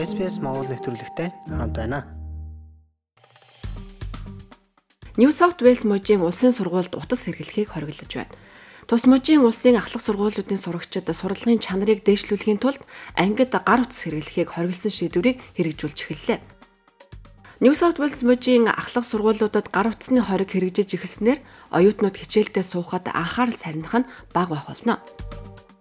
SPS Монгол нэвтрүүлэгтэй хамт байна. New South Wales мужийн улсын сургуульд утас хэрэглэхийг хориглож байна. Тус мужийн улсын ахлах сургуулиудын сурагчид сурлагын чанарыг дээшлүүлэхийн тулд ангид гар утас хэрэглэхийг хориглосон шийдвэрийг хэрэгжүүлж эхэллээ. New South Wales мужийн ахлах сургуулиудад гар утасны хориг хэрэгжиж эхэлснээр оюутнууд хичээлдээ суухад анхаарал сарних нь бага байх болно.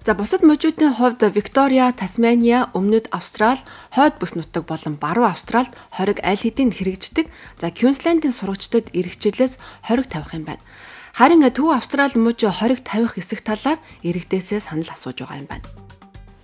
За бусад мужуудын хувьд Виктория, Тасмания, Өмнөд Австрал, Хойд бүс нутаг болон Баруун Австралд хориг аль хэдийн хэрэгждэг. За Квинслендийн сурагчдад эргэжлээс хориг тавих юм байна. Харин Төв Австрал мужи хориг тавих эсэх талаар иргэдээсээ санал асууж байгаа юм байна.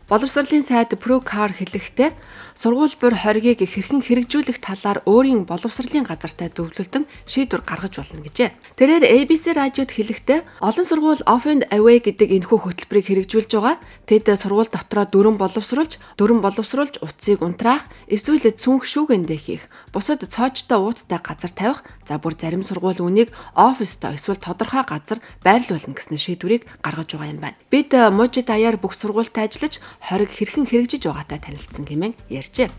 Боловсролын сайд Procar хэлэхдээ сургууль бүр хоригийг хэрхэн хэрэгжүүлэх талаар өөрийн боловсролын газартай зөвлөлтөн шийдвэр гаргаж болно гэжээ. Тэрээр ABC радиод хэлэхдээ олон сургууль Off and Away гэдэг энэхүү хөтөлбөрийг хэрэгжүүлж байгаа. Тэд сургууль дотроо дөрөн боловсруулж, дөрөн боловсруулж утсыг унтраах, эсвэл цүнх шүүгэндээ хийх, бусад цоочтой ууттай газар тавих, за бүр зарим сургууль үнийг оффистой эсвэл тодорхой газар байрлуулна гэсэн шийдвэрийг гаргаж байгаа юм байна. Бид мужид даяар бүх сургуультай ажиллаж хориг хэрхэн хэрэгжиж байгаатай танилцсан хэмээн ярьжээ.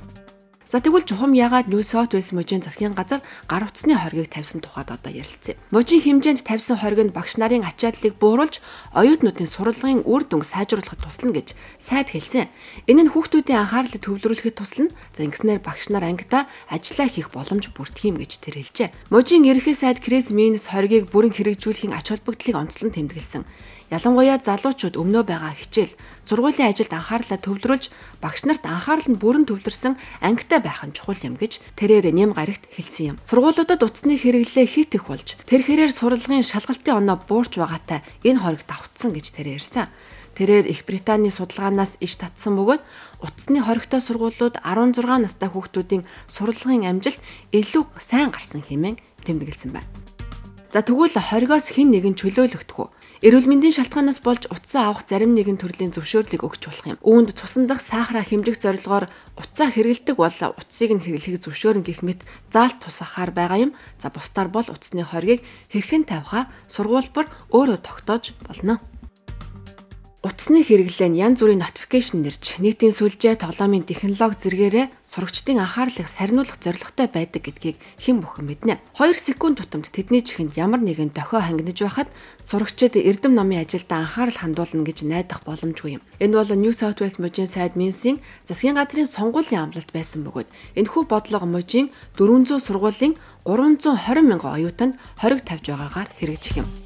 За тэгвэл чухам ягаад South Wales мужийн засгийн газар гар утасны хоргийг тавьсан тухайд одоо ярилцъя. Мужийн хэмжээнд тавьсан хориг нь багш нарын ачааллыг бууруулж оюутнуудын сурлагын үр дүнг сайжруулахад туслана гэж сайд хэлсэн. Энэ нь хүүхдүүдийн анхаарлыг төвлөрүүлэхэд туслана. За ингэснээр багш нар ангидаа ажиллаа хийх боломж бүрдэх юм гэж тэр хэлжээ. Мужийн ерөнхий сайд Крис Минс хоригийг бүрэн хэрэгжүүлэхийн ач холбогдлыг онцлон тэмдэглэсэн. Ялангуяа залуучууд өмнөө байгаа хичээл, сургуулийн ажилд анхаарлаа төвлөрүүлж багш нарт анхаарал нь бүрэн төвлөрсөн ангитай байх нь чухал юм гэж тэрээр нэм гарагт хэлсэн юм. Сургуулиудад утасны хэрэглээ хит их болж тэр хэрээр сурлагын шалгалтын оноо буурч байгаатай энэ хориг давтсан гэж тэрээр ярьсан. Тэрээр Их Британий судалгаанаас иш татсан бөгөөд утасны хоригтой сургуулиуд 16 настай хүүхдүүдийн сурлагын амжилт илүү сайн гарсан хэмээн тэмдэглэсэн байна. За тэгвэл хоригоос хэн нэгэн чөлөөлөгдөх үү? Эрүүл мэндийн шалтгаанаас болж утсаа авах зарим нэгэн төрлийн зөвшөөрлийг өгч болох юм. Үүнд цусан дах сахара хэмжих зорилгоор утсаа хэрэгэлдэг бол утсыг нь хэрэглэхийг зөвшөөрнө гэх мэт заалт тусахаар байгаа юм. За бусдаар бол утасны хоргийг хэрхэн тавихаа сургуулбар өөрөө тогтоож болно. Утасны хэрэглээ нь янз бүрийн notification нэрж нийтийн сүлжээ тоглоомын технологи зэрэгээрээ сурагчдын анхаарлыг сарниулах зорилготой байдаг гэдгийг хэн бүхэн мэднэ. 2 секунд тутамд тэдний чихэнд ямар нэгэн дохио хангиж байхад сурагчид эрдэм номын ажилдаа анхаарал хандуулна гэж найдах боломжгүй юм. Энэ бол New South Wales мужийн сайд Минсийн засгийн газрын сонгуулийн амлалт байсан бөгөөд энэхүү бодлого мужийн 400 сургуулийн 320 мянган оюутанд хориг тавьж байгаагаар хэрэгжих юм.